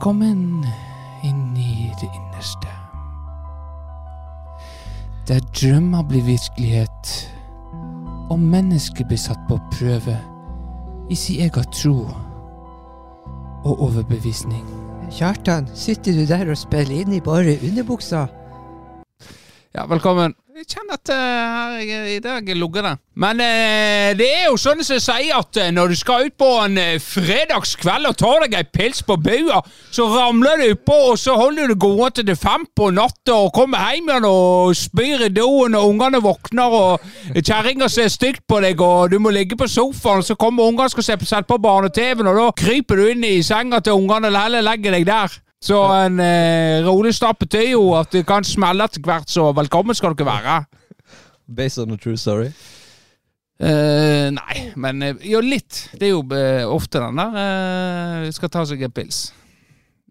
Velkommen inn i det innerste. Der drømmer blir virkelighet, og mennesket blir satt på prøve i sin egen tro og overbevisning. Kjartan, sitter du der og spiller inn i bare underbuksa? Ja, velkommen. At uh, her i dag lugger det. Men eh, det er jo sånn som jeg sier at eh, når du skal ut på en eh, fredagskveld og tar deg en pils på bua, så ramler du på, og så holder du gående til det er fem på natta og kommer hjem igjen og spyr i doen, og ungene våkner, og kjerringa ser stygt på deg, og du må ligge på sofaen, og så kommer ungene og skal se- sette på barne-TV-en, og da kryper du inn i senga til ungene eller heller legger deg der. Så en eh, rolig start betyr jo at det kan smelle etter hvert, så velkommen skal dere være. Based on a true story. Uh, nei, men eh, jo litt. Det er jo uh, ofte den der uh, skal ta seg en pils.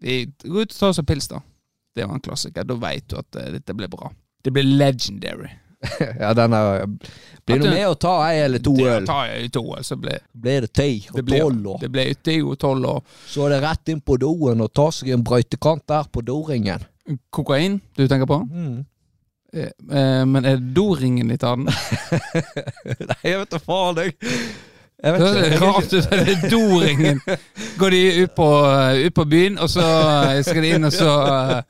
De, gå ut og ta seg en pils, da. Det var en klassiker. Da veit du at dette blir bra. Det blir legendary. ja, den er Blir du med å ta ei eller to øl, tar jeg i to, så blir blir det ti og tolv, år? det blir ti og tolv år. så er det rett inn på doen og ta seg en brøytekant der på doringen. kokain du tenker på. Mm. Eh, eh, men er doringen tar den? Nei, jeg vet da faen, jeg. Jeg Det er rart av det doringen. Går de ut på, ut på byen, og så eh, skal de inn, og så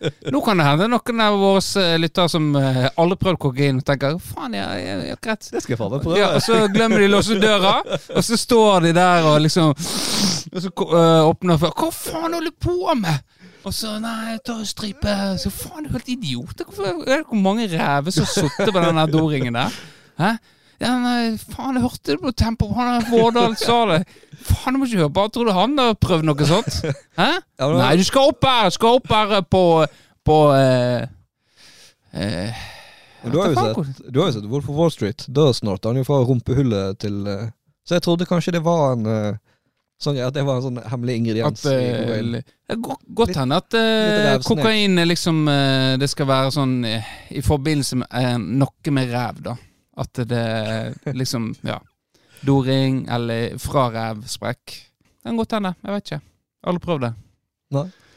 eh, Nå kan det hende noen av våre eh, lyttere som eh, aldri prøvd kokain, og tenker faen, ja, ja, greit. Det skal jeg faen meg prøve. Ja, og så glemmer de å låse døra, og så står de der og liksom Og så åpner for Hva faen holder du på med? Og så Nei, tar en stripe. Så faen, du er helt idiot. Hvor mange ræver som har sittet på den doringen der? Hæ? Ja, nei, faen, jeg hørte det på Tempo. Han Vårdal sa det. Faen, du må ikke høre på. Tror du han har prøvd noe sånt? Hæ? Ja, Nei, du skal opp her! Skal opp her på På eh, eh, du har jo sett, du har jo sett Wolf of Wall Street. Da snart. han jo fra rumpehullet til eh, Så jeg trodde kanskje det var en eh, sånn at det var en sånn hemmelig ingrediens. At, uh, godt, hende at uh, kokain liksom uh, Det skal være sånn i forbindelse med noe med ræv, da. At det liksom Ja. Doring eller fra rævsprekk. Det kan godt hende. Jeg vet ikke. Alle prøvd det.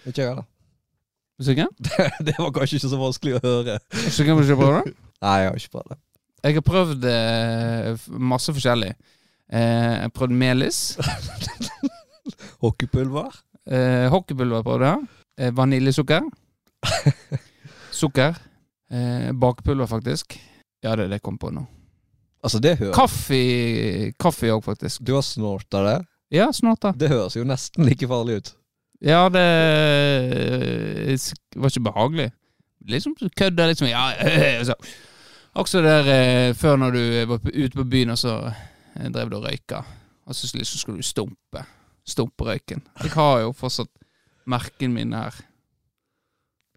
Ikke jeg heller. Er du sikker? det var kanskje ikke så vanskelig å høre. På at du ikke prøve det? Nei, jeg har ikke prøvd det. Jeg har prøvd masse forskjellig. Eh, jeg har prøvd melis. Hockeypulver? Eh, Hockeypulver på det. Eh, vaniljesukker. Sukker. Eh, bakepulver, faktisk. Ja, det er det jeg kom på nå. Altså, det hører Kaffe Kaffe òg, faktisk. Du har snorta det? Ja, snorta. Det høres jo nesten like farlig ut. Ja, det eh, var ikke behagelig. Liksom kødda sånn Ja, så. Også der eh, før når du var ute på byen, og så eh, drev du og røyka. Og så liksom skulle du stumpe. Stumpe røyken. Jeg har jo fortsatt merkene mine her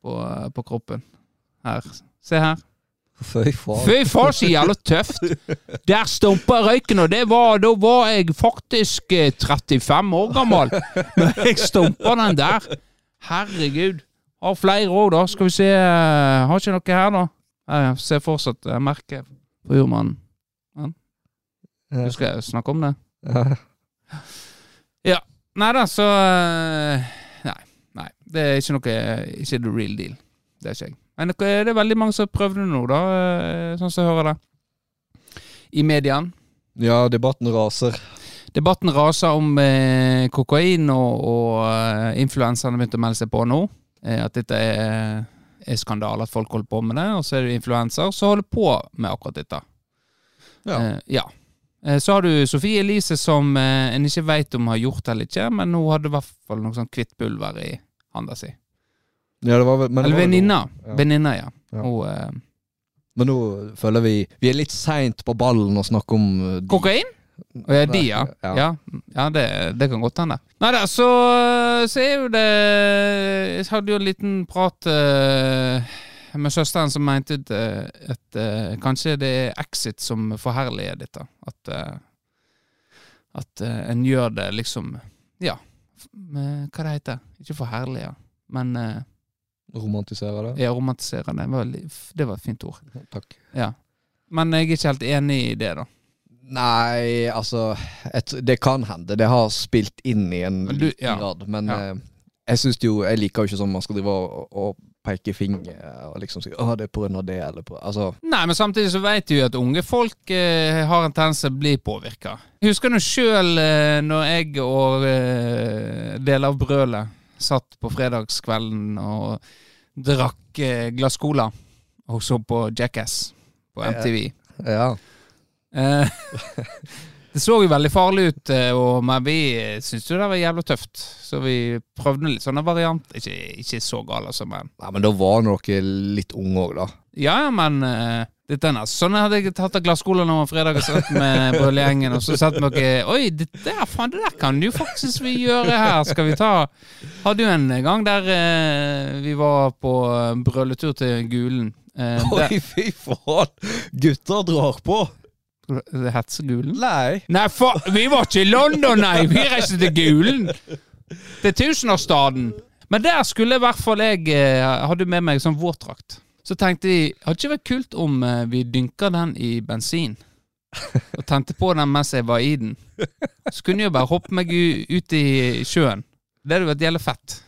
på, eh, på kroppen. Her. Se her. Fy faen. Fy faen, så jævla tøft! Der stumpa røyken, og det var, da var jeg faktisk eh, 35 år gammel. Men jeg stumpa den der. Herregud. Har flere òg, da. Skal vi se eh, Har ikke noe her, da? Jeg ser fortsatt eh, merket på jordmannen. Du skal snakke om det? Ja. Nei da, så eh, Nei. nei. Det er ikke noe Ikke the real deal. Det er ikke jeg. Men det er veldig mange som har prøvd det nå, da, eh, sånn som jeg hører det. I mediene. ja, debatten raser. Debatten raser om eh, kokain, og, og eh, influenserne begynte å melde seg på nå. Eh, at dette er, er skandale, at folk holder på med det. Og så er det influenser som holder på med akkurat dette. Ja. Eh, ja. Eh, Så har du Sofie Elise som eh, en ikke vet om har gjort eller ikke, men hun hadde i hvert fall noe sånn hvitt pulver i handa si. Ja, det var men Eller venninna. Ja. Venninna, ja. Ja. Hun, eh, Men nå føler vi Vi er litt seint på ballen å snakke om de. kokain? Og ja, de, ja. Ja. Ja, det, det kan godt hende. Nei da, så, så er jo det Jeg hadde jo en liten prat eh, med søsteren som mente at, eh, at eh, kanskje det er Exit som forherliger dette. At, eh, at en gjør det liksom Ja, med, hva det heter Ikke forherliger, men Romantiserer det. ja, romantisere Det var, det var et fint ord. Takk. Ja. Men jeg er ikke helt enig i det, da. Nei, altså et, Det kan hende. Det har spilt inn i en du- liten ja. grad. Men Ja. Jeg synes jo, jeg liker jo ikke sånn man skal drive og, og peke finger og liksom si å, det er pga. det, eller på Altså, Nei, men samtidig så vet du jo at unge folk eh, har en tendens til å bli påvirka. Husker du sjøl eh, når jeg og eh, deler av brølet satt på fredagskvelden og drakk eh, glass cola og så på Jackass på MTV. ja. Eh, det så jo veldig farlig ut, eh, og, men vi syntes jo det var jævla tøft. Så vi prøvde litt sånne varianter. Ikke, ikke så gale, altså, men Nei, men da var dere litt unge òg, da. Ja, ja, men uh, dette er Sånn hadde jeg tatt av glasskolen over fredag og satt med brøllegjengen, og så satt dere Oi, det der, faen, det der kan du faktisk vi gjøre her. Skal vi ta Hadde jo en gang der uh, vi var på brøletur til Gulen. Uh, Oi, fy faen! Gutter drar på! Det Gulen? Nei. Nei, for, vi var ikke i London, nei! Vi reiste til Gulen. Til tusenårsstaden. Men der skulle i hvert fall jeg eh, Hadde med meg sånn våtdrakt. Så tenkte vi Hadde ikke vært kult om eh, vi dynka den i bensin? Og tente på den mens jeg var i den. Så kunne jeg jo bare hoppe meg ut i sjøen. Det hadde vært jævlig fett,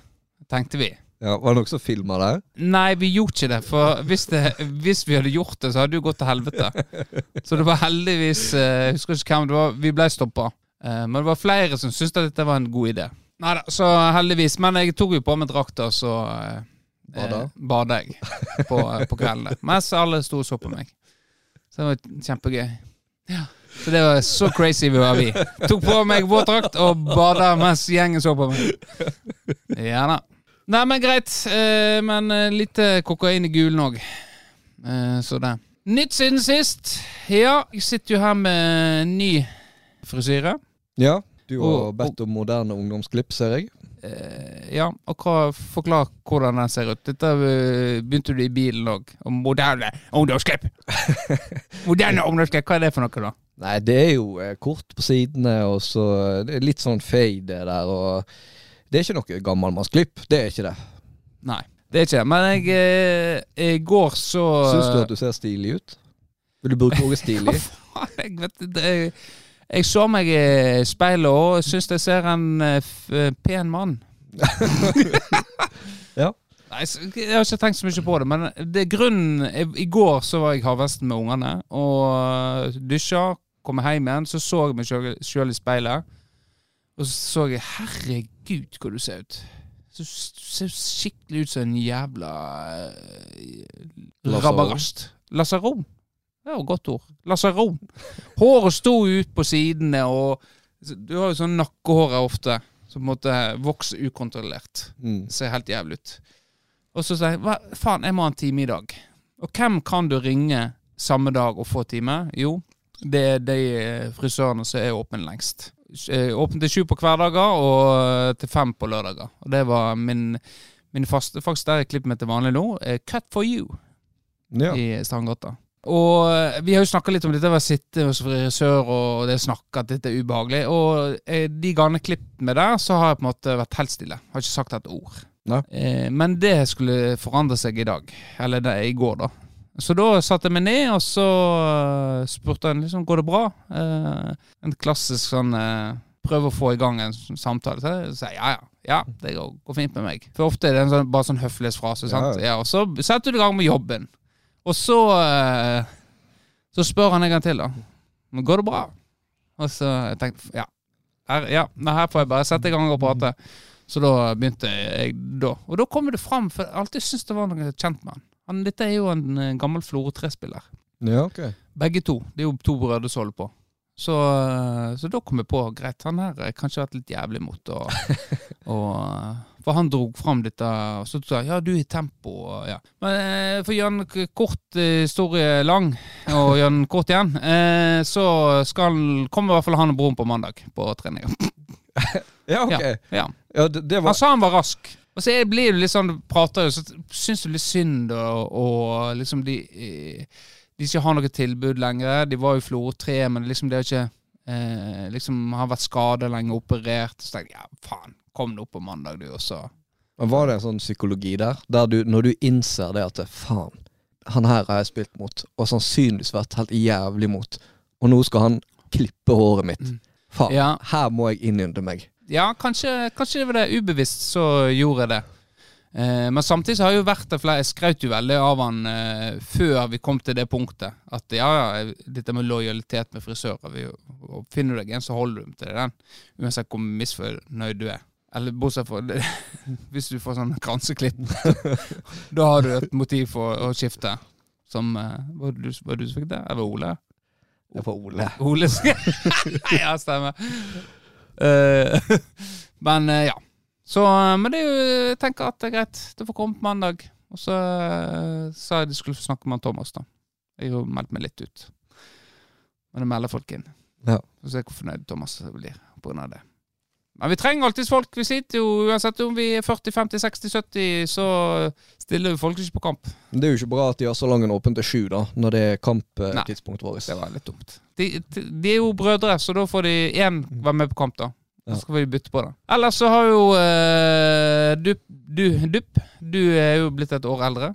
tenkte vi. Ja, Var det noen som filma det? Nei, vi gjorde ikke det. For hvis, det, hvis vi hadde gjort det, så hadde det jo gått til helvete. Så det var heldigvis eh, Jeg husker ikke hvem det var. Vi ble stoppa. Eh, Men det var flere som syntes at dette var en god idé. Neida, så heldigvis. Men jeg tok jo på meg drakta, så eh, Bada? eh, jeg på, på kveldene. Mens alle sto og så på meg. Så det var kjempegøy. Ja. Så det var så crazy vi var, vi. Tok på meg våtdrakt og bada mens gjengen så på meg. Ja da. Nei, men greit. Eh, men eh, litt eh, kokain i gulen òg. Eh, så det. Nytt siden sist. Ja, jeg sitter jo her med ny frisyre. Ja. Du har bedt om moderne ungdomsklipp, ser jeg. Ja, og hva, forklar hvordan den ser ut. Dette begynte du i bilen òg. Og moderne ungdomsklipp! moderne ungdomsklipp, hva er det for noe, da? Nei, det er jo kort på sidene, og så eh, det er litt sånn fade der, og det er ikke noe gammelmannsklipp. Det er ikke det. Nei, det er ikke det. Men jeg eh, I går så Syns du at du ser stilig ut? Vil du bruke ordet stilig? Faen, jeg vet det, jeg, jeg så meg i speilet og syns jeg ser en eh, eh, pen mann. Ja. Nei, Jeg har ikke tenkt så mye på det, men det er grunnen I i går så var jeg Havvesten med ungene og dusja. Kom hjem igjen, så så jeg meg sjøl i speilet. Og så så jeg Herregud, hvor du ser ut. Du ser skikkelig ut som en jævla uh, rabarast. Lasaron. Det var et godt ord. Lasaron. Håret sto ut på sidene, og du har jo sånn nakkehår ofte, som måtte vokse ukontrollert. Mm. Ser helt jævlig ut. Og så sier jeg hva faen, jeg må ha en time i dag. Og hvem kan du ringe samme dag og få time? Jo, det er de eh, frisørene som er åpne lengst. Eh, Åpent til sju på hverdager og eh, til fem på lørdager. Og det var min, min faste Faktisk der jeg klipper meg til vanlig nå. eh, Cut for you Ja. i Strandgata. Og vi har jo snakka litt om dette med å sitte hos frisør, og det snakke at dette er ubehagelig. Og de gangene jeg klippet meg der, så har jeg på en måte vært helt stille. Har ikke sagt et ord. Eh, men det skulle forandre seg i dag. Eller det, i går, da. Så da satte jeg meg ned, og så eh, spurte han liksom går det bra. Eh, en klassisk sånn eh, Prøve å få i gang en sånn samtale. Så jeg ja, ja. Ja, det går, går fint med meg. For ofte er det en sånn, bare sånn høflighetsfrase. sant? Ja. Ja, og så setter du i gang med jobben. Og så eh, Så spør han en gang til, da. Men går det bra? Og så jeg tenkte ja. Her, ja, her får jeg bare sette i gang og prate. Så da begynte jeg da. Og da kommer det fram, for jeg alltid syntes det var noe kjent med han. Han. Dette er jo en eh, gammel Florø 3-spiller. ja, ok. Begge to. Det er jo to brødre som holder på. Så, eh, så da kom jeg på greit, han her har kanskje vært litt jævlig mot. Og, eh, for han dro fram dette, og så sa jeg ja, du er i tempo. Og, ja. Men eh, for å gjøre en k- kort eh, historie lang, og gjøre den kort igjen, eh, så skal kommer i hvert fall han og broren på mandag på trening. Ja, ok. Ja. Ja, Ja. det, det Han sa han var rask. Og så blir du litt sånn, prater jo, så syns du litt synd, og, og liksom de eh, De ikke har noe tilbud lenger. De var jo Florø 3, men liksom det har ikke eh, Liksom har vært skada lenge, operert. Så tenkte jeg ja, faen, kom nå på mandag, du, og så Men var det en sånn psykologi der? Der du, når du innser det at faen, han her har jeg spilt mot, og sannsynligvis vært helt jævlig mot, og nå skal han klippe håret mitt. Mm. Faen, Ja. her må jeg innynde meg. Ja, kanskje, kanskje det var det ubevisst så gjorde jeg det. Eh, men samtidig så har jeg jo vært der flere Jeg skrøt jo veldig av han eh, før vi kom til det punktet. At ja, ja, dette med lojalitet med frisører vi, og Finner du deg en, så holder du til den. Uansett hvor misfornøyd du er. Eller bortsett fra hvis du får sånn kranseklipp. da har du et motiv for å skifte. Som eh, Var det du, var det du som fikk det? Eller Ole? Det var Ole. Ole Ja, stemmer. Eh, men eh, ja. Så, eh, men det er jo, jeg tenker at det er greit. Det får komme på mandag. Og så sa jeg de skulle få snakke med Thomas, da. Jeg har jo meldt meg litt ut. Men jeg melder folk inn. Ja. Så se hvor fornøyd Thomas blir av det. Men vi trenger alltids folk. Vi sitter jo, Uansett om vi er 40, 50, 60, 70, så stiller vi folk ikke på kamp. Det er jo ikke bra at de har salongen åpen til sju, da, når det er kamptidspunktet vårt. Det var litt dumt. De, de, er jo brødre, så da får de én være med på kamp, da. Ja. Så skal vi bytte på det. Ellers så har jo eh, Dupp du, Dupp, du er jo blitt et år eldre.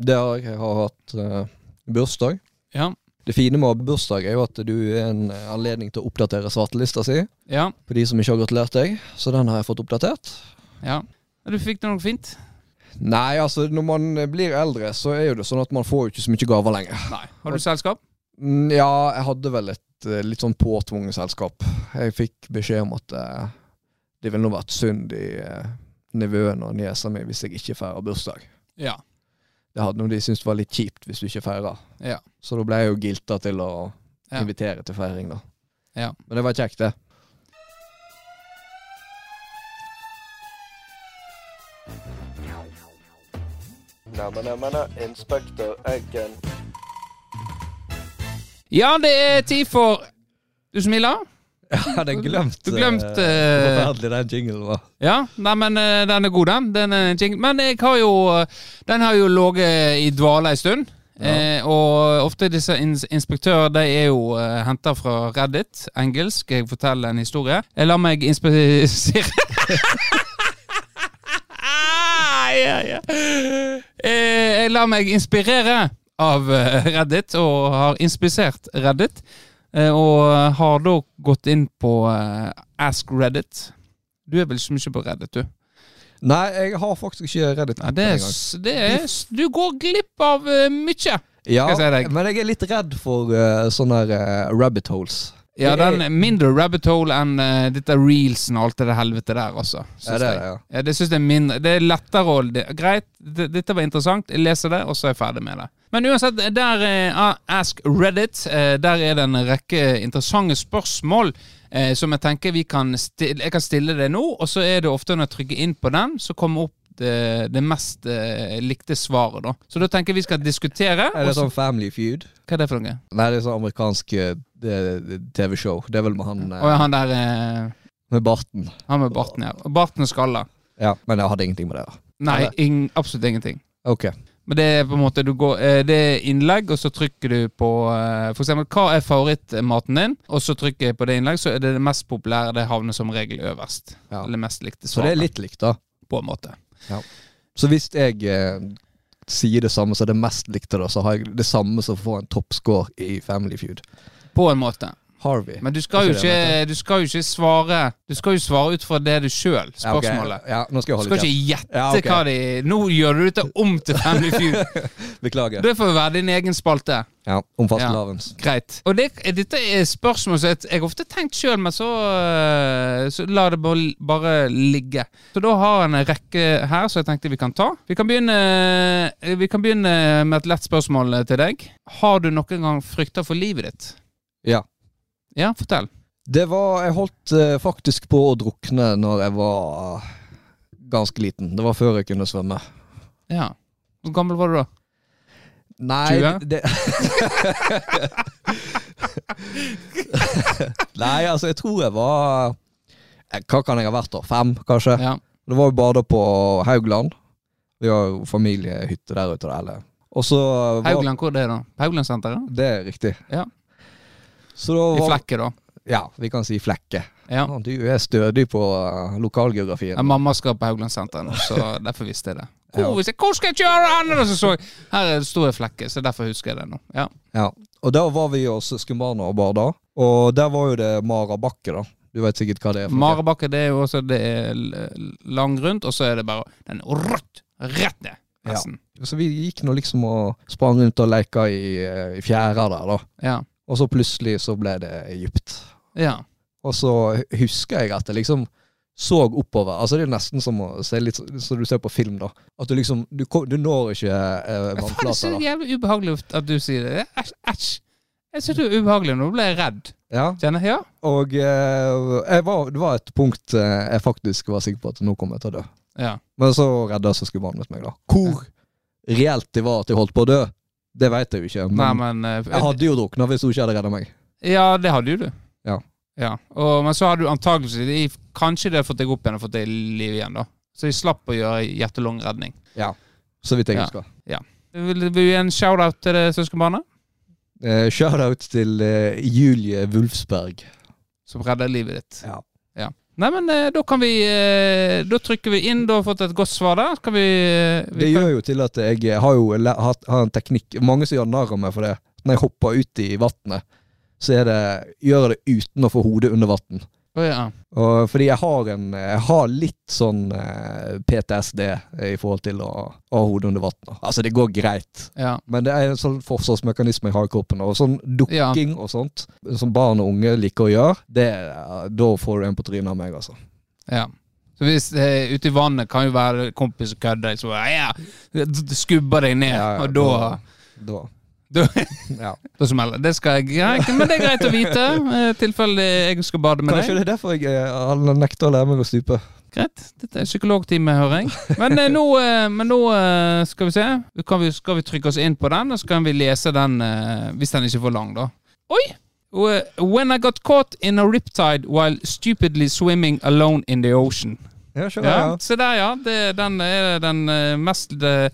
Det har jeg. Jeg har hatt uh, bursdag. Ja. Det fine med å ha bursdag er jo at du er en eh, anledning til å oppdatere svartelista si. Ja. For de som ikke har gratulert deg. Så den har jeg fått oppdatert. ja. Du fikk det noe fint? Nei, altså når man blir eldre, så er jo det sånn at man får jo ikke så mye gaver lenger. Nei. Har du selskap? Mm, Ja, jeg hadde vel et eh, litt sånn påtvunget selskap. Jeg fikk beskjed om at eh, det ville nå vært synd i uh, nevøen og niesa mi hvis jeg ikke feirer bursdag. Ja. Det hadde noe de syntes var litt kjipt hvis du ikke feirer. Ja. Så da ble jeg jo gilta til å Ja. invitere til feiring, da. Ja. Men det var kjekt, det. Neimen, neimen, Inspektør Eggen. Ja, det er tid for Du smiler? Jeg hadde glemt Du glemte eh, eh, forferdelig den jinglen var. Ja, nei, men eh, den er god, den. den er jingle. Men jeg har jo Den har jo ligget i dvale en stund. Ja. Eh, og ofte disse ins inspektører de er jo eh, henta fra Reddit, engelsk. Jeg forteller en historie? Jeg lar meg inspisere. Eh, jeg lar meg inspirere av eh, Reddit, og har inspisert Reddit. Eh, og har da gått inn på eh, Ask Reddit. Du er vel så mye på Reddit, du? Nei, jeg har faktisk ikke Reddit. Nei, det er, det er Du går glipp av eh, mye. Ja, jeg si men jeg er litt redd for uh, sånne eh, rabbit holes. Ja, den er mindre rabbit hole enn uh, dette reelsen og alt det helvete der, altså. Ja, det er ja. Ja, det synes jeg er mindre Det er lettere å det, Greit, dette var interessant. Jeg leser det, og så er jeg ferdig med det. Men uansett, der er Ask Reddit, eh, der er det en rekke interessante spørsmål eh, som jeg tenker vi kan stille Jeg kan stille det nå, og så er det ofte når jeg trykker inn på den, så kommer opp det, det mest eh, likte svaret, da. Så da tenker jeg vi skal diskutere. Er det sånn Family Feud? Hva er det for noe? Nei, det er sånn amerikansk eh, TV-show. Det er vel med han eh, Å ja, han der eh, med barten. Han med barten, ja. Barten og skalla. Ja, men jeg hadde ingenting med det. da. Nei, ing, absolutt ingenting. Ok. Men det er på en måte du går, eh, Det er innlegg, og så trykker du på f.eks. For eksempel, hva er favorittmaten din? Og så trykker jeg på det innlegg, så er det det mest populære. Det havner som regel øverst. Ja. Eller mest likte svaret. Så det er litt likt, da. På en måte. Så hvis jeg eh, sier det samme som det mest likte, da, så har jeg det samme som får en toppscore i Family Feud. På en måte. Harvey. Men du skal jo Ikke du skal jo ikke svare Du skal jo svare ut fra det du sjøl, Ja, okay. spørsmålet. Ja, skal Du skal ikke gjette Ja, okay. hva de Nå gjør du dette om til Family Feud. Beklager. Det får være din egen spalte. Ja, om fastelavns. Greit. Og det, dette er spørsmål som jeg, jeg har ofte tenkt sjøl, men så, øh, så la det bare, bare ligge. Så da har jeg en rekke her som jeg tenkte vi kan ta. Vi kan, begynne, vi kan begynne med et lett spørsmål til deg. Har du noen gang frykta for livet ditt? Ja. Ja, fortell. Det var Jeg holdt eh, faktisk på å drukne når jeg var ganske liten. Det var før jeg kunne svømme. Ja. Hvor gammel var du da? Nei 20? det Nei, altså, jeg tror jeg var eh, Hva kan jeg ha vært, da? Fem, kanskje? Ja. Det var jo bada på Haugland. Vi har jo familiehytte der ute. Eller. Og så var, Haugland, hvor er det da? Hauglandsenteret? Det er riktig. Ja. Så da I flekket, Flekke, da. Ja, vi kan si Flekke. Ja. Du er stødig på lokalgeografien. Ja, mamma skal på Hauglandssenteret nå, så derfor visste jeg det. Hvor, Ja. hvor skal jeg kjøre andre? Så så jeg, her er det store flekker, så derfor husker jeg det nå. Ja. Ja, og da var vi hos søskenbarna og bada. Og der var jo det Marabakke, da. Du vet sikkert hva det er. noe. Det er jo også det er lang langgrunt, og så er det bare den rødt, rett ned. Ja. Så vi gikk nå liksom og sprang rundt og leka i, eh, i fjæra der, da. Ja. Og så plutselig så ble det Egypt. ja. Og så husker jeg at jeg liksom så oppover. Altså Det er nesten som å se litt som du ser på film, da. At du liksom Du, du når ikke eh, Faen, det er så jævlig ubehagelig at du sier det. Æsj. æsj. Jeg synes det er ubehagelig. Nå ble jeg redd. Ja. Kjenner jeg? Ja. Og eh, var, det var et punkt eh, jeg faktisk var sikker på at nå kom jeg til å dø. ja. Men så redda søskenbarnet meg, da. Hvor reelt det var at jeg holdt på å dø, det veit jeg jo ikke. Nei, Men men eh, jeg hadde jo drukna hvis hun ikke hadde redda meg. Ja, det hadde jo du. Ja. ja. Og, men så hadde du antakeligvis Kanskje de hadde fått deg opp igjen og fått deg i live igjen, da. Så de slapp å gjøre hjerte-lungeredning. Så vidt jeg Ja. husker. Vil du gi en shout-out til det søskenbarnet? Eh, Shout-out til eh, Julie Wulfsberg. Som redder livet ditt. Ja. Nei, men eh, da kan vi eh, Da trykker vi inn. Du har fått et godt svar der. Vi, eh, vi Det gjør jo til at jeg har jo hatt- har en teknikk Mange som gjør narr av meg for det. Når jeg hopper ut i vannet, så er det, gjør jeg det uten å få hodet under vann. Å, ja. Og fordi jeg har, en, jeg har litt sånn eh, PTSD i forhold til å ha hodet under vann. Altså, det går greit. ja. Men det er en sånn forsvarsmekanisme jeg har i kroppen. Og sånn dukking og sånt, som barn og unge liker å gjøre, det, da får du en på trynet av meg, altså. Ja. Så hvis eh, ute i vannet kan jo være kompis og kødde, så ja, skubber deg ned, Ja, ja, og da da, Da- ja. Det. Det skal jeg ja, Men det er greit å vite, i tilfelle jeg skal bade med Kanskje deg. det er derfor jeg jeg nekter å lære meg å stupe. Greit. Dette er psykologtime, hører jeg. Men eh, nå, eh, men nå eh, skal vi se. Kan vi, skal vi trykke oss inn på den, og så kan vi lese den eh, hvis den ikke er for lang, da. Oi! When I got caught in a riptide while stupidly swimming alone in the ocean. Ja, skjønner Ja, jeg. Se der, ja. Det, den er den eh, mest eh,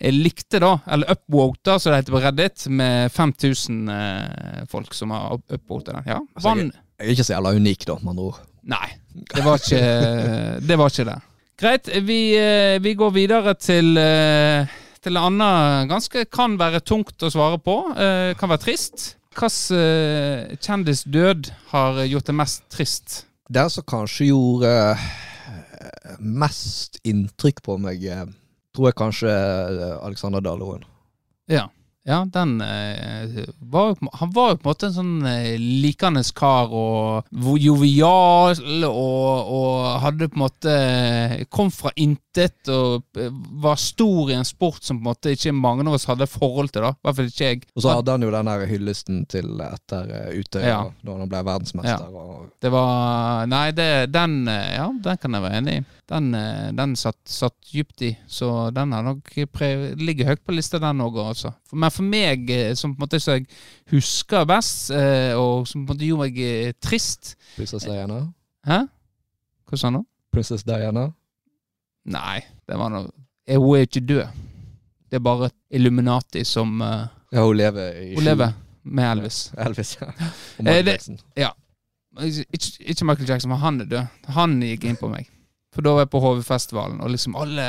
jeg likte, da. Eller upvote, som det heter på Reddit, med 5000 eh, folk som har up- den. Ja. Altså, jeg, Jeg er ikke så jævla unik, da, med andre ord. Nei, det var ikke det. Var ikke det. Greit, vi, eh, vi går videre til eh, til en annen ganske kan være tungt å svare på. eh, kan være trist. Hvilken kjendis død har gjort det mest trist? Den som kanskje gjorde eh, mest inntrykk på meg, eh, tror jeg kanskje eh, Alexander Daleroen. Ja. Ja, den eh, var, Han var jo på en måte en sånn eh, likende kar og jovial og, og hadde på en måte Kom fra intet og eh, var stor i en sport som på en måte ikke mange av oss hadde forhold til. da I hvert fall ikke jeg. Og så hadde han jo den der hyllesten til etter Utøya, Ja. da han ble verdensmester. Og, Det var Nei, det, den eh, Ja, den kan jeg være enig i. Den, eh, den satt, satt dypt i, så den har nok ligger høyt på lista, den òg, altså. Men for meg, eh, som på en måte jeg husker best, eh, og som på en måte gjorde meg trist Prinsess Diana. Hæ? Hva sa han nå? Prinsess Diana. Nei, det var noe Hun er ikke død. Det er bare Illuminati som Ja, hun lever i Hun lever med Elvis. Elvis, ja. Og Michael Jackson. Ikke, ikke Michael Jackson, men han er død. Han gikk inn på meg. For da var jeg på HV-festivalen, og liksom alle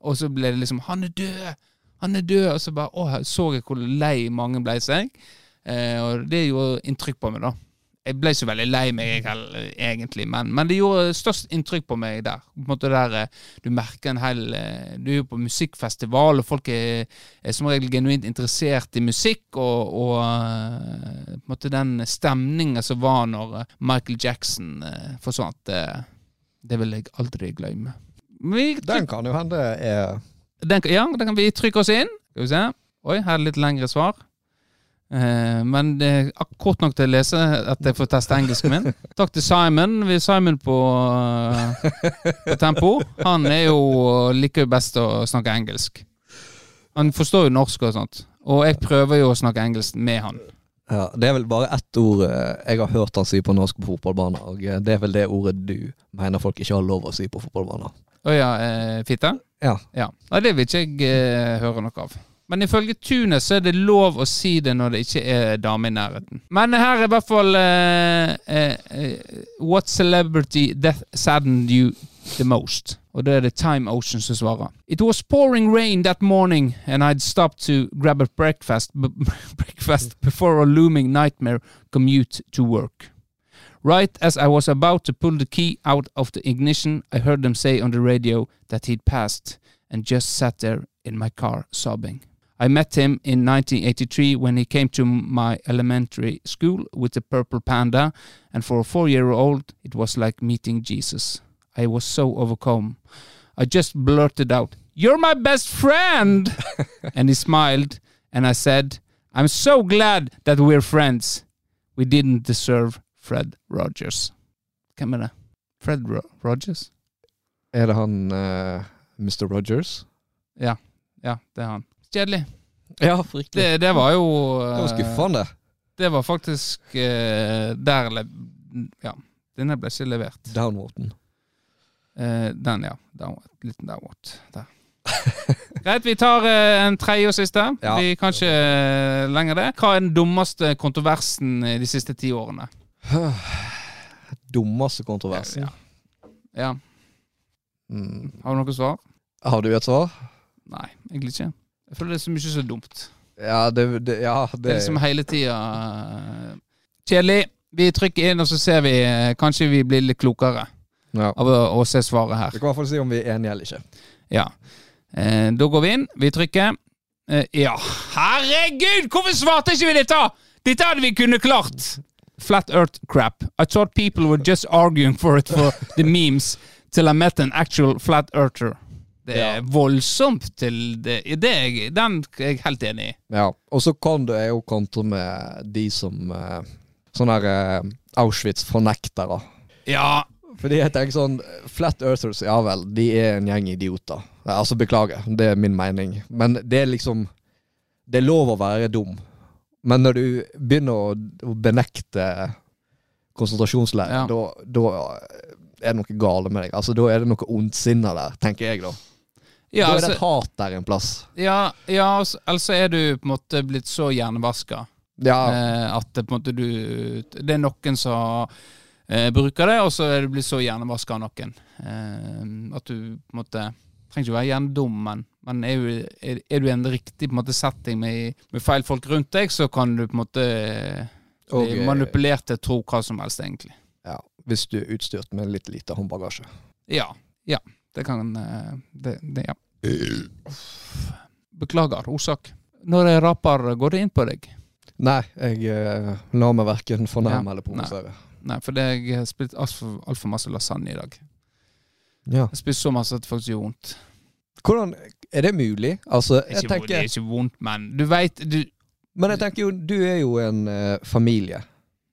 Og så ble det liksom 'Han er død! Han er død!' Og så bare å, så jeg hvor lei mange ble seg. Eh, og det gjorde inntrykk på meg, da. Jeg ble så veldig lei meg egentlig, men, men det gjorde størst inntrykk på meg der. På en måte der eh, Du merker en hel eh, Du er jo på musikkfestival, og folk er, er som regel genuint interessert i musikk, og, og eh, på en måte den stemningen som var når eh, Michael Jackson eh, forsvant, det, det vil jeg aldri glemme. Vi, Den kan jo hende er den, ja, den kan vi trykke oss inn. Skal vi se. Oi, her er det litt lengre svar. Eh, men det er kort nok til å lese at jeg får teste engelsken min. Takk til Simon. Vi er Simon på, eh, på Tempo. Han er jo liker jo best å snakke engelsk. Han forstår jo norsk og sånt. Og jeg prøver jo å snakke engelsk med han. Ja, Det er vel bare ett ord eh, jeg har hørt han si på norsk på fotballbaner, og eh, det er vel det ordet du mener folk ikke har lov å si på fotballbaner. Å ja, eh, fitte? Ja. Ja. Nei, det vil ikke jeg eh, høre noe av. Men ifølge Tunet så er det lov å si det når det ikke er dame i nærheten. Men her er i hvert fall uh, uh, uh, What celebrity death saddened you the most? Og det er det Time Ocean som svarer. It was pouring rain that morning, and I'd stopped to grab a breakfast, breakfast before a looming nightmare commute to work. Right as I was about to pull the key out of the ignition, I heard them say on the radio that he'd passed and just sat there in my car sobbing. I met him in 1983 when he came to my elementary school with a purple panda, and for a four year old, it was like meeting Jesus. I was so overcome. I just blurted out, You're my best friend! and he smiled, and I said, I'm so glad that we're friends. We didn't deserve Fred Rogers. Hvem er det? Fred Ro Rogers? Er det han eh, Mr. Rogers? Ja, ja, det er han. Kjedelig. Ja, fryktelig. Det, det var jo Det var eh, skuffende. Det var faktisk eh, der le Ja, denne ble ikke levert. Downwaten. Eh, den, ja. Downward. Liten downward. Der. Greit, vi tar eh, en tredje og siste. Ja. Vi kan ikke eh, lenger det. Hva er den dummeste kontroversen i de siste ti årene? Dummeste kontroversen. Ja. Ja. Mm. Har du noe svar? Har du et svar? Nei, egentlig ikke. Jeg føler det er så mye så dumt. Ja, det, det, ja, Det det er liksom hele tida eh, Kjedelig. Vi trykker inn, og så ser vi eh, Kanskje vi blir litt klokere ja. av å, å se svaret her. Vi kan i hvert fall si om vi er enige eller ikke. Ja. Eh, da går vi inn. Vi trykker. Eh, ja, herregud! Hvorfor svarte ikke vi dette?! Dette hadde vi kunnet klart! Flat Earth crap. I thought people were just arguing for it for the memes till I met an actual flat earther. Det er Ja. voldsomt til det. det er, den er jeg helt enig i. Ja. Og så kan du jo kontre med de som eh, Sånne her eh, Auschwitz-fornektere. Ja, Fordi jeg tenker sånn Flat Earthers, ja vel, de er en gjeng idioter. Altså, beklager, det er min mening. Men det er liksom Det er lov å være dum. Men når du begynner å benekte konsentrasjonsleir, Ja. da, da er det noe gale med deg. Altså, Da er det noe ondsinna der, tenker jeg, da. Ja, da er det altså, et hat der en plass. ja, ja altså, altså er du på en måte blitt så hjernevaska Ja, eh, at det på en måte du Det er noen som eh, bruker det, og så er du blitt så hjernevaska av noen. Eh, at du på en måte Trenger ikke være hjernedum, men, men er, du, er, er du i en riktig på en måte setting med, med feil folk rundt deg, så kan du på en måte bli eh, manipulert til å tro hva som helst, egentlig. ja, hvis du er utstyrt med litt lite håndbagasje. Ja. Ja. Det kan eh, det, det, Ja. Beklager, ordsak. Når jeg raper, går det inn på deg? Nei, jeg eh, lar meg verken fornærme Ja, eller provosere. Nei, for det, jeg har spist altfor alt for masse lasagne i dag. Ja. Jeg har spist så masse at det faktisk gjør vondt. Hvordan Er det mulig? Altså, jeg Ikke, tenker det er ikke vondt, men du veit du, Men jeg tenker jo, du er jo en eh, familie.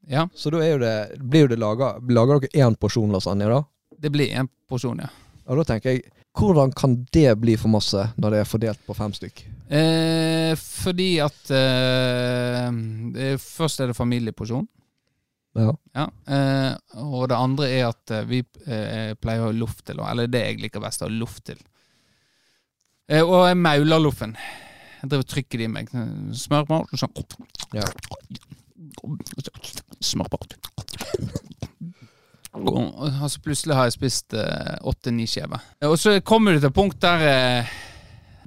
Ja, Så da er jo det, blir jo det laga Lager dere én porsjon lasagne, da? det blir en porsjon, ja. Og da tenker jeg Hvordan kan det bli for masse når det er fordelt på fem stykk? Eh, fordi at eh, Først er det familieporsjon. Ja. Ja. Eh, og det andre er at eh, vi eh, pleier å ha luft til, eller det jeg liker best, å ha luft til. Eh, og jeg mauler loffen. Jeg driver og trykker det i meg. Smør og sånn. Ja. På. Og, så plutselig har jeg spist åtte-ni skjever. Og så kommer du til et punkt der, eh,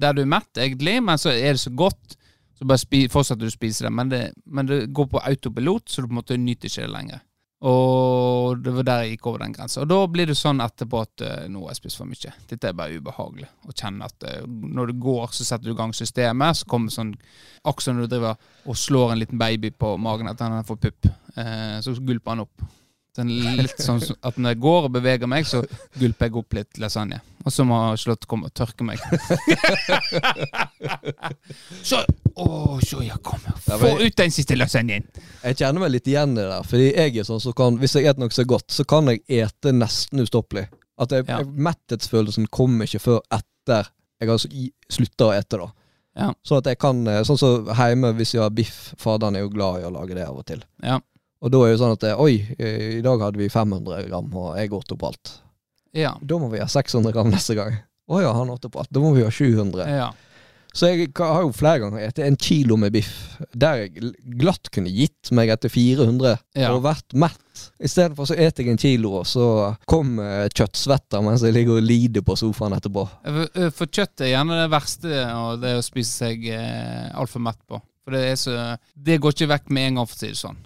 der du er mett, egentlig, men så er det så godt. Så bare spi, fortsetter du å spise det, men det, men det går på autopilot, så du på en måte nyter ikke det lenger. Og det var der jeg gikk over den grensa. Og da blir det sånn etterpå at eh, nå har jeg spist for mye. Dette er bare ubehagelig. Å kjenne at eh, når du går, så setter du i gang systemet. Så kommer sånn Akkurat når du driver og slår en liten baby på magen at han har fått pupp. Eh, så gulper han opp. Sånn litt sånn at når jeg går og beveger meg, så gulper jeg opp litt lasagne. Og så må Slott komme og tørke meg. så Å, så jeg kommer. Ja, Få ut den siste lasagnen! Jeg kjenner meg litt igjen i det der. Fordi jeg er sånn som kan Hvis jeg spiser noe så godt, så kan jeg ete nesten ustoppelig. At jeg, Ja. jeg, Metthetsfølelsen kommer ikke før etter jeg har slutta å ete, da. Ja. Sånn at jeg kan eh, Sånn som hjemme, hvis jeg har biff Faderen er jo glad i å lage det av og til. Ja. Og da er det sånn at eh, Oi, eh, i dag hadde vi 500 gram, og jeg åt opp alt. Ja. Da må vi ha 600 gram neste gang. Å ja, han åt opp alt. Da må vi ha 700. ja. Så jeg har jo flere ganger spist en kilo med biff, der jeg glatt kunne gitt meg etter 400 Ja. og vært mett. Istedenfor så et jeg en kilo, og så kom eh, kjøttsvetter mens jeg ligger og lider på sofaen etterpå. For, kjøtt er gjerne det verste, og det å spise seg altfor mett på. For det så Det går ikke vekk med en gang, for å si det sånn.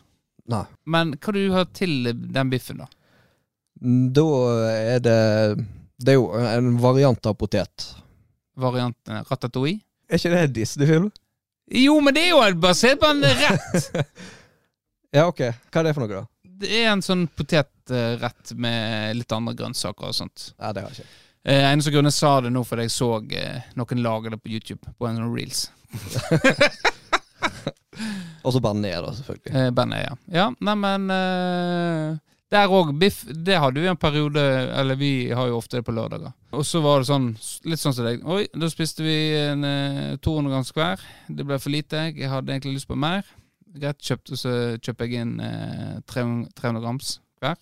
Nei. Men hva du har til den biffen, da? Da er det Det er jo en variant av potet. Varianten ratatouille? Er ikke det en Disney-film? Jo, men det er jo basert på en rett. Ja, ok. Hva er det for noe, da? Det er en sånn potetrett med litt andre grønnsaker og sånt. Nei, det har jeg ikke. Eh, eneste grunnen jeg sa det nå, fordi jeg så eh, noen lage det på YouTube, på en sånn reels. Og så ned, da, selvfølgelig. Eh, bandet, ja. Ja, neimen eh, Der òg, biff, det hadde vi en periode Eller vi har jo ofte det på lørdager. Og så var det sånn, litt sånn som deg. Oi, da spiste vi en eh, 200 grams hver. Det ble for lite. Jeg hadde egentlig lyst på mer. Greit, kjøpte, så kjøper jeg inn eh, 300, 300 grams hver.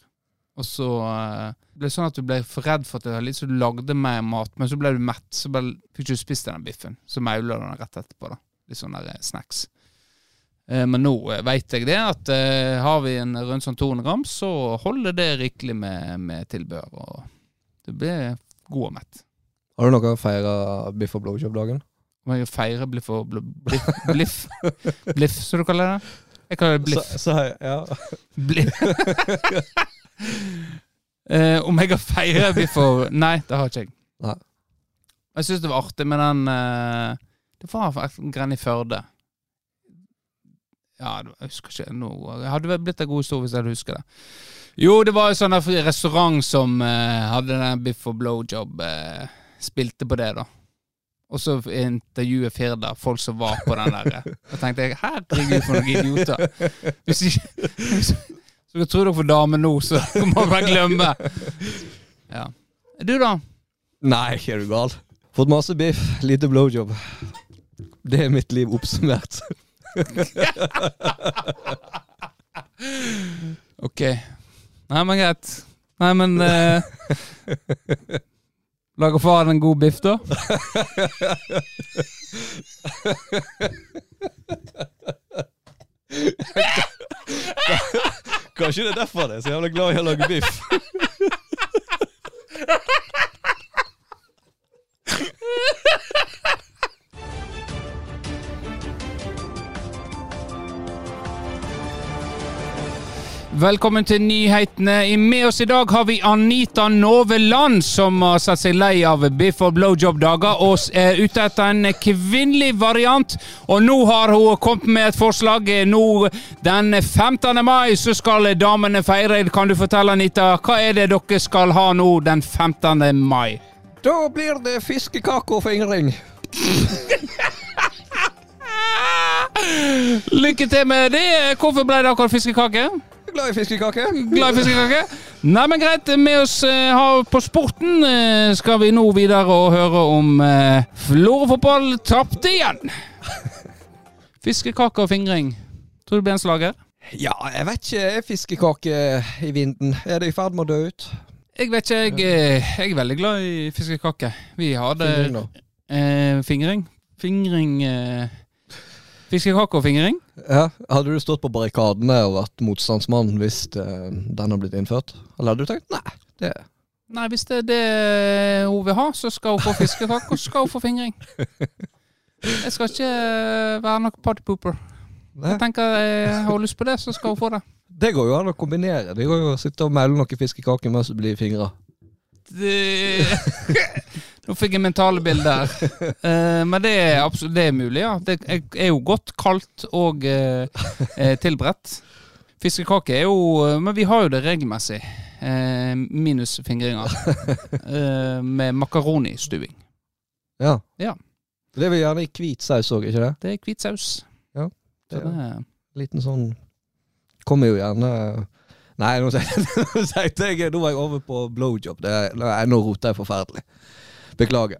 Og så eh, ble det sånn at du ble for redd for at det var litt så du lagde mer mat, men så ble du mett. Så ble, fikk du ikke spist den biffen. Så maula du den rett etterpå. da Litt sånn der eh, snacks. Eh, men nå eh, veit jeg det, at eh, har vi en rundt sånn 200 gram, så holder det rikelig med, med tilbehør. Og det blir god og mett. Har du noe å feire biff og blowjob-dagen? Om jeg feirer bliff og bl bliff, bliff, bliff, som du kaller det? Jeg kaller det bliff. Så, så, ja. bliff. eh, om jeg har feira biff og Nei, det har ikke jeg. Nei. Jeg syns det var artig med den eh, Det var en grein i Førde. Ja, jeg husker ikke nå. Det hadde vel blitt en god historie hvis jeg hadde husket det. Jo, det var en sånn restaurant som eh, hadde den biff og blowjob. Eh, spilte på det, da. Og så intervjuet Firda folk som var på den der. Da tenkte jeg herregud, for noen idioter. Hvis ikke Så dere tror dere får dame nå, så må man glemme. Ja. Du, da? Nei, er du gal? Fått masse biff, lite blowjob. Det er mitt liv oppsummert. Ok. Nei, men greit. Nei, men eh, Lager faren en god biff, da? Kanskje det er derfor det er så jævla glad i å lage biff. Velkommen til nyhetene. Med oss i dag har vi Anita Noveland, som har sett seg lei av biff og blowjob-dager og er ute etter en kvinnelig variant. Og nå har hun kommet med et forslag. Nå den 15. mai så skal damene feire. Kan du fortelle, Anita, hva er det dere skal ha nå den 15. mai? Da blir det fiskekake og fingring. Lykke til med det. Hvorfor ble det akkurat fiskekake? Glad i fiskekake. Glad i fiskekake? Nei, men greit. Med oss eh, på sporten eh, skal vi nå videre og høre om eh, Florø fotball tapte igjen. Fiskekake og fingring. Tror du det blir en slager? Ja, jeg vet ikke. Er fiskekake i vinden? Er det i ferd med å dø ut? Jeg vet ikke. Jeg, eh, jeg er veldig glad i fiskekake. Vi hadde Fingring, eh, fingring. Fingring eh, Fiskekake og fingring? Ja, Hadde du stått på barrikadene og vært motstandsmann hvis eh, den har blitt innført? Eller hadde du tenkt nei, det Nei, hvis det er det hun vil ha, så skal hun få fiskekake, og så skal hun få fingring. Jeg skal ikke eh, være noen partypooper. Jeg tenker jeg har lyst på det, så skal hun få det. Det går jo an å kombinere. Det går jo å sitte og melde noe fiskekake mens du blir fingra. det Nå fikk jeg mentale bilder. uh, men det er absolutt det er mulig, ja. Det er, jo godt kaldt og eh, tilberedt. Fiskekake er jo Men vi har jo det regelmessig. Uh, minus fingringer. Med makaronistuing. Ja. Ja. Det er vel gjerne i hvit saus òg, ikke det? Det er hvit saus. Ja, det- det er Liten sånn Kommer jo gjerne Nei, nå tenkte jeg Nå var jeg over på blowjob. Det nei, nå roter jeg forferdelig. Beklager.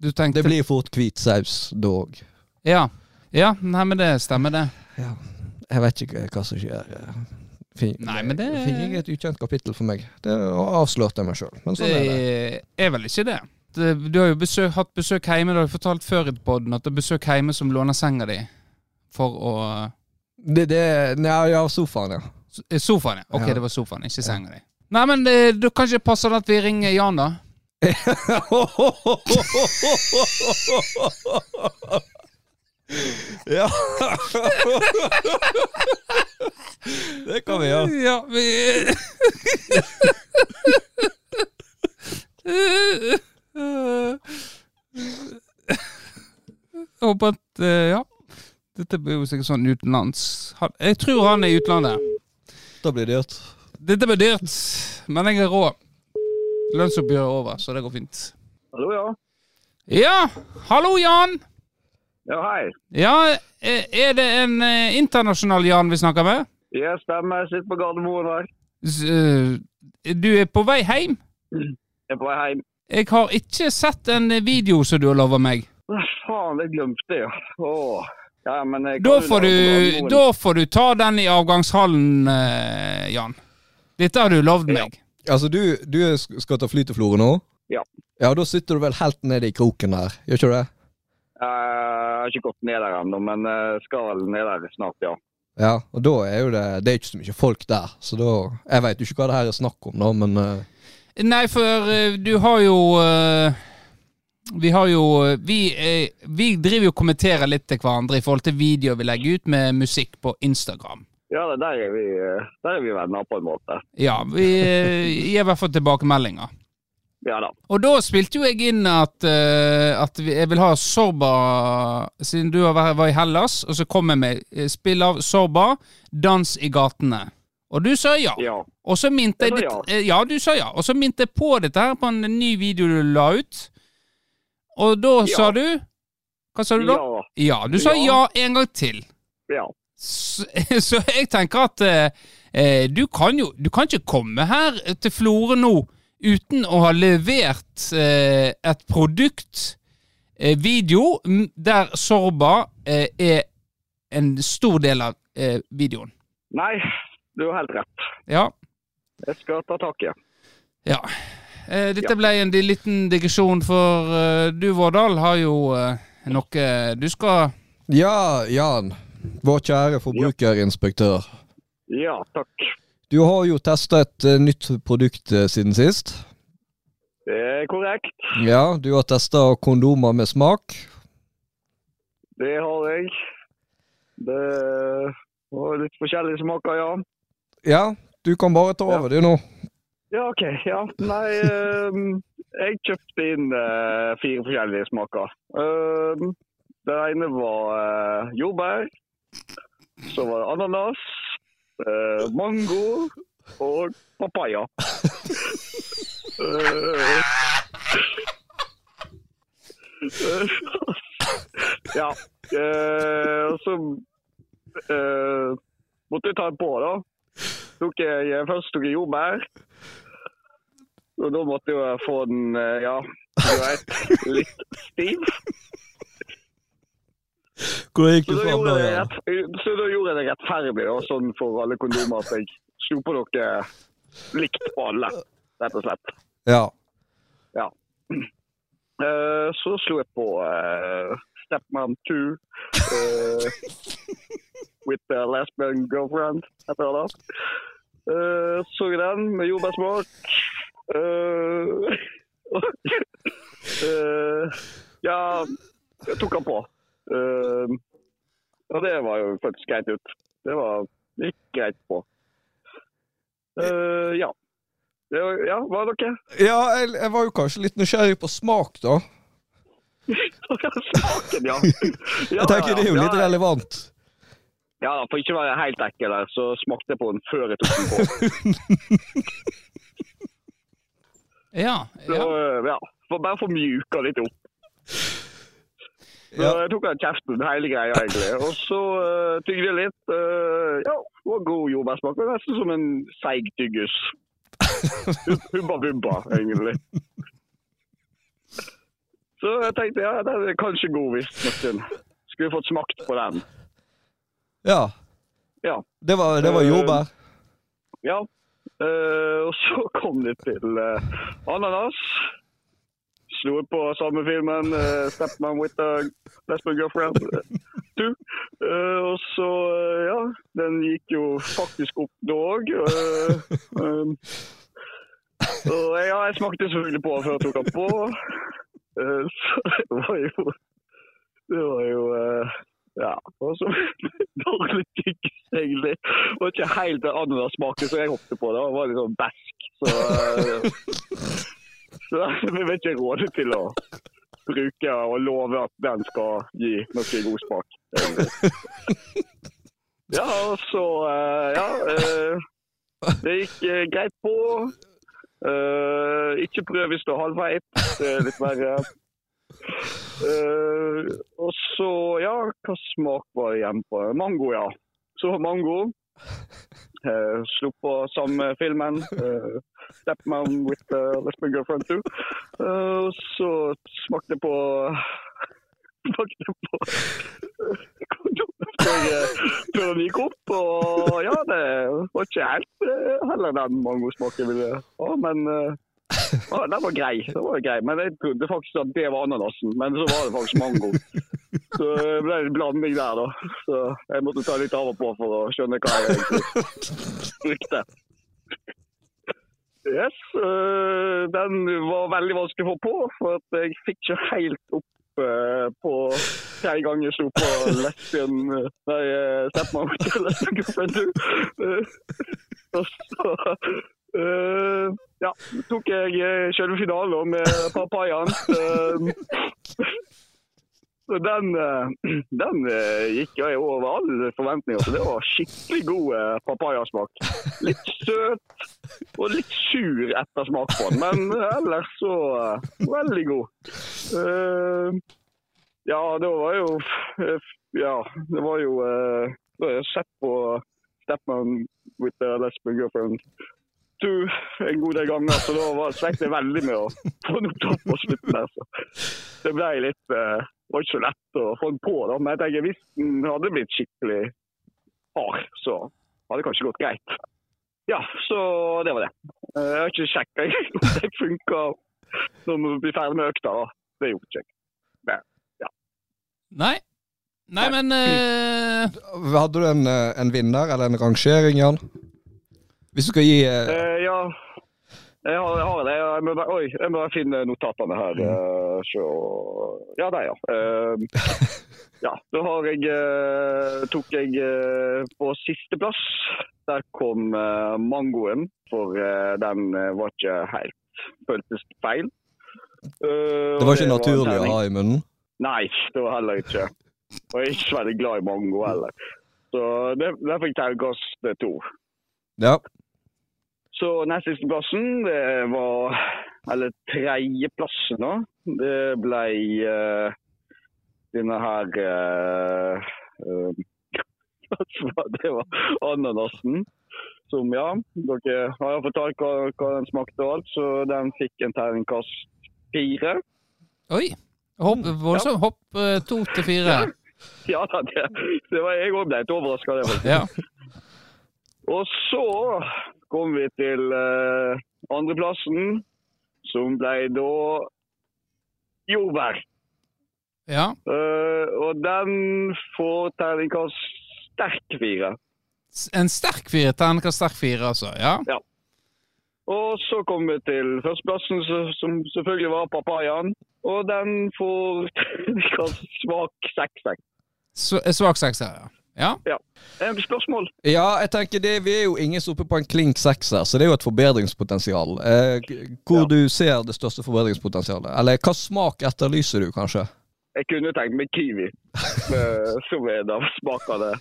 Du tenkte Det blir fort hvit saus da òg. Ja. ja. Nei, men det stemmer, det. Ja. Jeg vet ikke hva som skjer. Fin Nei, men det- fikk jeg et ukjent kapittel for meg. Det avslørte jeg meg sjøl. Men sånn er det. Det er vel ikke det. Det- Du har jo besøk, hatt besøk hjemme, du har fortalt før i podden at det er besøk hjemme som låner senga di for å Det, det Nei, ja, sofaen, ja. eh, Sofaen, ja. Ok, Ja. det var sofaen, ikke senga di. Nei, men det, du kanskje det passer at vi ringer Jan, da? Ja. det kan vi gjøre. Ja, vi Jeg håper at eh, Ja. Dette blir jo sikkert sånn utenlands. Jeg tror han er i utlandet. Da blir det dyrt. Dette blir dyrt, men jeg har råd. Lønnsoppgjøret er over, så det går fint. Hallo, ja. Ja, hallo Jan! Ja, hei. Ja, er det en eh, internasjonal Jan vi snakker med? Ja, stemmer. Jeg sitter på Gardermoen her. Eh, du er på vei hjem? Jeg er på vei hjem. Jeg har ikke sett en video som du har lova meg. Hva faen, jeg glemte ja. Åh. Ja, Da får, du, da får du ta den i avgangshallen, eh, Jan. Dette har du lovd meg. Altså, du, du skal ta fly til Florø nå? Ja. Ja, da sitter du vel helt nede i kroken der, gjør ikke du det? Jeg har ikke gått ned der ennå, men skal vel ned der snart, ja. Ja, og da er jo det Det er ikke så mye folk der, så da Jeg veit jo ikke hva det her er snakk om, da, men uh... Nei, for eh, du har jo uh, Vi har jo vi, eh, vi driver jo og kommenterer litt til hverandre i forhold til videoer vi legger ut med musikk på Instagram. Ja, det- der er vi, eh, der er vi venner på en måte. Ja, vi eh, gir i hvert fall tilbakemeldinger. Ja da. Og da spilte jo jeg inn at, uh, at jeg vil ha Sorba Siden du har var i Hellas, og så kom jeg med spill av Sorba, Dans i gatene. Og du sa ja. Ja. Og så minte jeg eh, Ja, du sa ja. Og så minte jeg på dette her på en ny video du la ut. Og da Ja. sa du Hva sa du da? Ja. Ja, du sa ja Ja. en gang til. Ja. Så, så jeg tenker at eh, eh, du kan jo Du kan ikke komme her til Florø nå uten å ha levert eh, et produkt, eh, video, der Sorba eh, er en stor del av eh, videoen. Nei, du har helt rett. Ja. Jeg skal ta tak i det. ja. Eh, dette Ja. ble en liten digresjon, for eh, du, Vårdal, har jo eh, noe Du skal Ja, Jan. Vår kjære forbrukerinspektør. Ja, takk. Du har jo testa et eh, nytt produkt eh, siden sist. Det er korrekt. Ja, du har testa kondomer med smak. Det har jeg. Det var litt forskjellige smaker, ja. Ja, du kan bare ta Ja. over du nå. Ja, OK. Ja. Nei, ehm, jeg kjøpte inn eh, fire forskjellige smaker. Ehm, det ene var jordbær. Så var det ananas, eh, mango og papaya. Eh, ja. eh, og så eh, måtte jeg ta den på, da. Tok jeg, først tok jeg jordbær. Og da måtte jeg få den, eh, ja, du vet, litt stiv. Hvordan gikk du fram da? rett, så da gjorde jeg det rettferdig, og sånn for alle kondomer, at jeg slo på noe likt på alle, rett og slett. Ja. Eh, så slo jeg på uh, Stepmom 2 uh, with the lesbian girlfriend, heter det. Eh, så den med jordbærsmak. Uh, uh, ja, jeg tok den på. Eh, og det var jo faktisk greit ut. Det var gikk greit på. Uh, ja. Det var, ja, hva er dere? ja jeg, jeg var jo kanskje litt nysgjerrig på smak, da. Smaken, ja. ja. Jeg tenker det er jo ja, litt relevant. Ja, for ikke å være helt ekkel der, så smakte jeg på den før jeg tok den på. Ja. Så, ja. ja. For bare få mjuka litt opp. Så jeg tok av kjeften, hele greia egentlig. Og så uh, tygde jeg litt. Uh, ja, det var god jordbærsmak. Nesten som en seig tyggis. Hubba bubba, egentlig. Så jeg tenkte ja, den er kanskje god noen skulle fått smakt på den. Ja. Ja. Det var, det var jordbær? jordbær. Ja. Uh, og så kom det til uh, ananas. Slo på samme filmen, uh, 'Stepman with a lesbian girlfriend 2'. Uh, og så, uh, ja Den gikk jo faktisk opp da òg. og ja, jeg smakte selvfølgelig på før jeg tok den på. Eh, så det var jo Det var jo eh, Ja, og så dårlig tyggis, egentlig. Det var ikke helt den ananassmaken som jeg hoppet på. Det var litt sånn besk. Så, eh, så vi vil ikke rådet til å bruke og love at den skal gi noe god smak. Ja, så eh, Ja. eh, Det gikk eh, greit på. Ikke prøv hvis du er halvveis. Det er litt verre. Og så, ja, hva smak var det igjen på? Mango, ja. Så mango. Uh, slo på samme filmen. Uh, Stepmom with uh, lesbian girlfriend too. Eh, og så smakte på Smakte på før, eh, den gikk opp. Og ja, det var ikke helt eh, heller den mangosmaken jeg ville ha, men eh, ja, den var grei. Det var grei. Men jeg trodde faktisk at det var ananasen, men så var det faktisk mango. Så det ble en blanding der, da. Så jeg måtte ta litt av og på for å skjønne hva jeg brukte. Yes, øh, den var veldig vanskelig å få på, for jeg fikk ikke helt opp øh, på tre ganger så på lesbien Nei, uh, lesben girlfriend. Uh, og så øh, ja, tok jeg uh, selve finalen med papayaen. Uh, så den, eh, den eh, gikk jeg over alle forventninger. Så det var skikkelig god eh, papayasmak. Litt søt og litt sur ettersmak på den, men ellers så veldig god. Ja, det var jo Ja, det var jo Da har jeg sett på Stepman with the lesbian girlfriend to en god del ganger, så da var- jeg veldig med å få den opp på slutten der. Så det ble litt var ikke så lett å få den på, da. men jeg tenker, hvis den hadde blitt skikkelig hard, så hadde det kanskje gått greit. Ja, så det var det. Eh, Jeg har ikke sjekka om det funka når vi blir ferdig med økta. da. Det gjorde ikke jeg. Nei. Nei, men uh... Hadde du en, eh, en vinner eller en rangering, Jan? Hvis du skal gi uh... Uh, ja, jeg har, jeg har det. Jeg må, bare, oi, jeg må bare finne notatene her. eh, så, ja, der, ja. Uh, ja, da har jeg, uh, tok jeg uh, på sisteplass. Der kom mangoen, for den var ikke helt Føltes feil. Det var ikke en naturlig å ha i munnen? Nei, det var heller ikke. Og jeg er ikke så veldig glad i mango heller. Så det, der fikk jeg terningkast to. Ja. Så nest siste plassen, det var Eller tredjeplassen, da. Det ble uh, denne her uh, uh, Det var ananasen. Som, ja, dere har fortalt hva, hva den smakte og alt, så den fikk en terningkast fire. Oi. Hopp, voldsomt. Hopp eh, to til fire. Ja da, det, det var jeg òg ble litt overraska Ja. Og så kom vi til uh, andreplassen, som ble da jordbær. ja. Eh, og den får terningkast sterk fire. En sterk fire. Terningkast sterk fire, altså. Ja. ja. Og så kom vi til førsteplassen, som selvfølgelig var papayaen. Og den får terningkast svak seks. Så- eh, Svak seks, ja. Ja. ja. Spørsmål? Ja, jeg tenker det, Vi er jo ingen som er oppe på en klink sekser, så det er jo et forbedringspotensial. Eh, hvor Ja. du ser det største forbedringspotensialet? Eller hva smak etterlyser du, kanskje? Jeg kunne tenkt meg kiwi, eh, som en av smakene.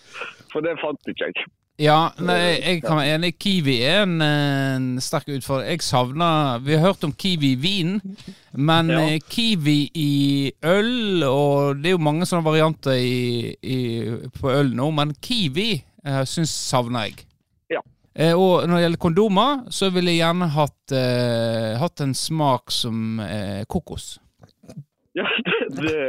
For det fant ikke jeg. Ja, nei, jeg kan være enig. Kiwi er en, en sterk utfordring. Jeg savner Vi har hørt om kiwi i vin, men Ja. eh, kiwi i øl Og det er jo mange sånne varianter i, i, på øl nå, men kiwi eh, syns savner jeg. Ja. Eh, og når det gjelder kondomer, så ville jeg gjerne hatt, eh, hatt en smak som eh, kokos. Ja, det, det,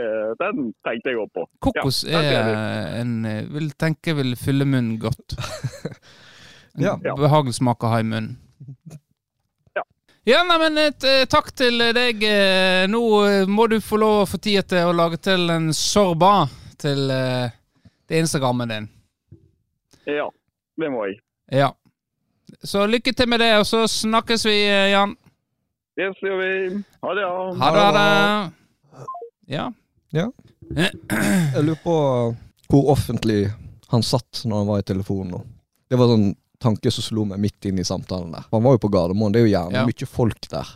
den tenkte jeg òg på. Kokos Ja, er en eh, Vil tenke vil fylle munnen godt. En Ja. Behagelig smak å ha i munnen. Ja. Ja, nei, men et, eh, takk til deg. eh, Nå må du få lov å få tid til å lage til en sorba til uh, det Instagrammen din. Ja, det må jeg. Ja. Så lykke til med det, og så snakkes vi, Jan. Det gjør vi. Ha det, ja. Ha det. Ha det. Ja. Jeg lurer på hvor offentlig han satt når han var i telefonen. Det var sånn tanke som slo meg midt inn i samtalen der. Han var jo på Gardermoen, det er jo gjerne Ja. mye folk der.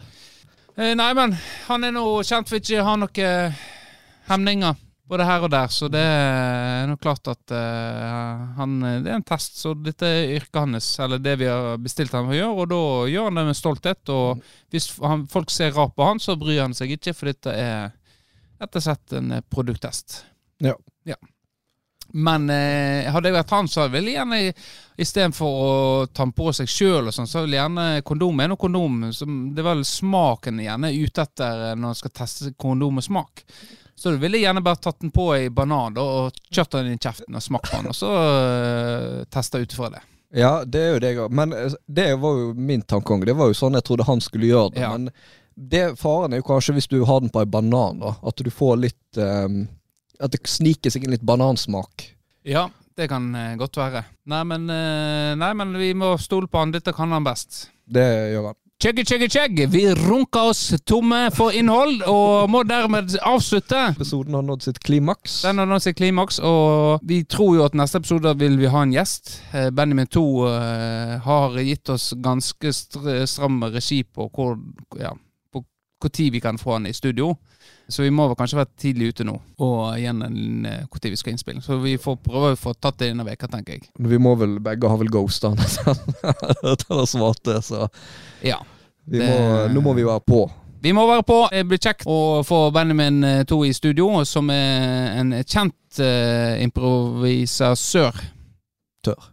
Eh, nei, men han er nå kjent for ikke å ha noen hemninger. Både her og der, så det er nå klart at uh, han, det er en test. Så dette er yrket hans, eller det vi har bestilt han for å gjøre, og da gjør han det med stolthet. Og hvis han, folk ser rart på han, så bryr han seg ikke, for dette er rett og slett en eh, produkttest. Ja. ja. Men eh, hadde jeg vært han, så ville jeg gjerne istedenfor å ta den på seg sjøl, sånn, så ville jeg gjerne kondom er noe kondom. Som, det er vel smaken gjerne er ute etter eh, når man skal teste kondom og smak. Så du ville gjerne bare tatt den på i banan da, og kjørt den i kjeften og smakt på den, og så uh, testa ut ifra det. Ja, det er jo det jeg har. Men eh, det var jo min tankegang. Det var jo sånn jeg trodde han skulle gjøre det. Ja. Men det faren er jo kanskje hvis du har den på ei banan, da. At du får litt um, At det sniker seg inn litt banansmak. Ja, det kan eh, godt være. Nei men, eh, nei, men vi må stole på han. Dette kan han best. Det gjør han. Chegge, chegge, chegge. Vi runker oss tomme for innhold, og må dermed avslutte. Episoden har nådd sitt klimaks. Den har nådd sitt klimaks, og vi tror jo at neste episode vil vi ha en gjest. Eh, Benjamin 2 eh, har gitt oss ganske str stram regi på hvor ja, tid vi kan få han i studio. Så vi må vel kanskje være tidlig ute nå, og igjen en, eh, vi skal innspille. Så vi får prøve å få tatt det denne veka, tenker jeg. Vi må vel begge ha vel ghosta han etter å svarte, så Ja. vi Det- må, nå må vi være på. Vi må være på. Det blir kjekt å få Benjamin To 2 i studio, som er en kjent uh, improvisasør. Tør.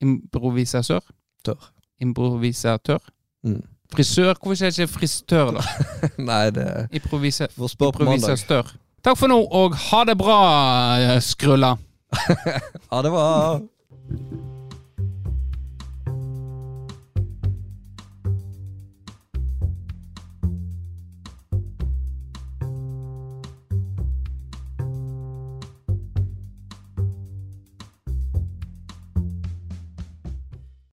Improvisasør? Tør. Improvisatør? Mm. Frisør? Hvorfor sier jeg ikke frisør, da? Nei, det Improvise. Får spørre på mandag. improvisastør. Takk for nå, og ha det bra, eh, Skrulla. ha det var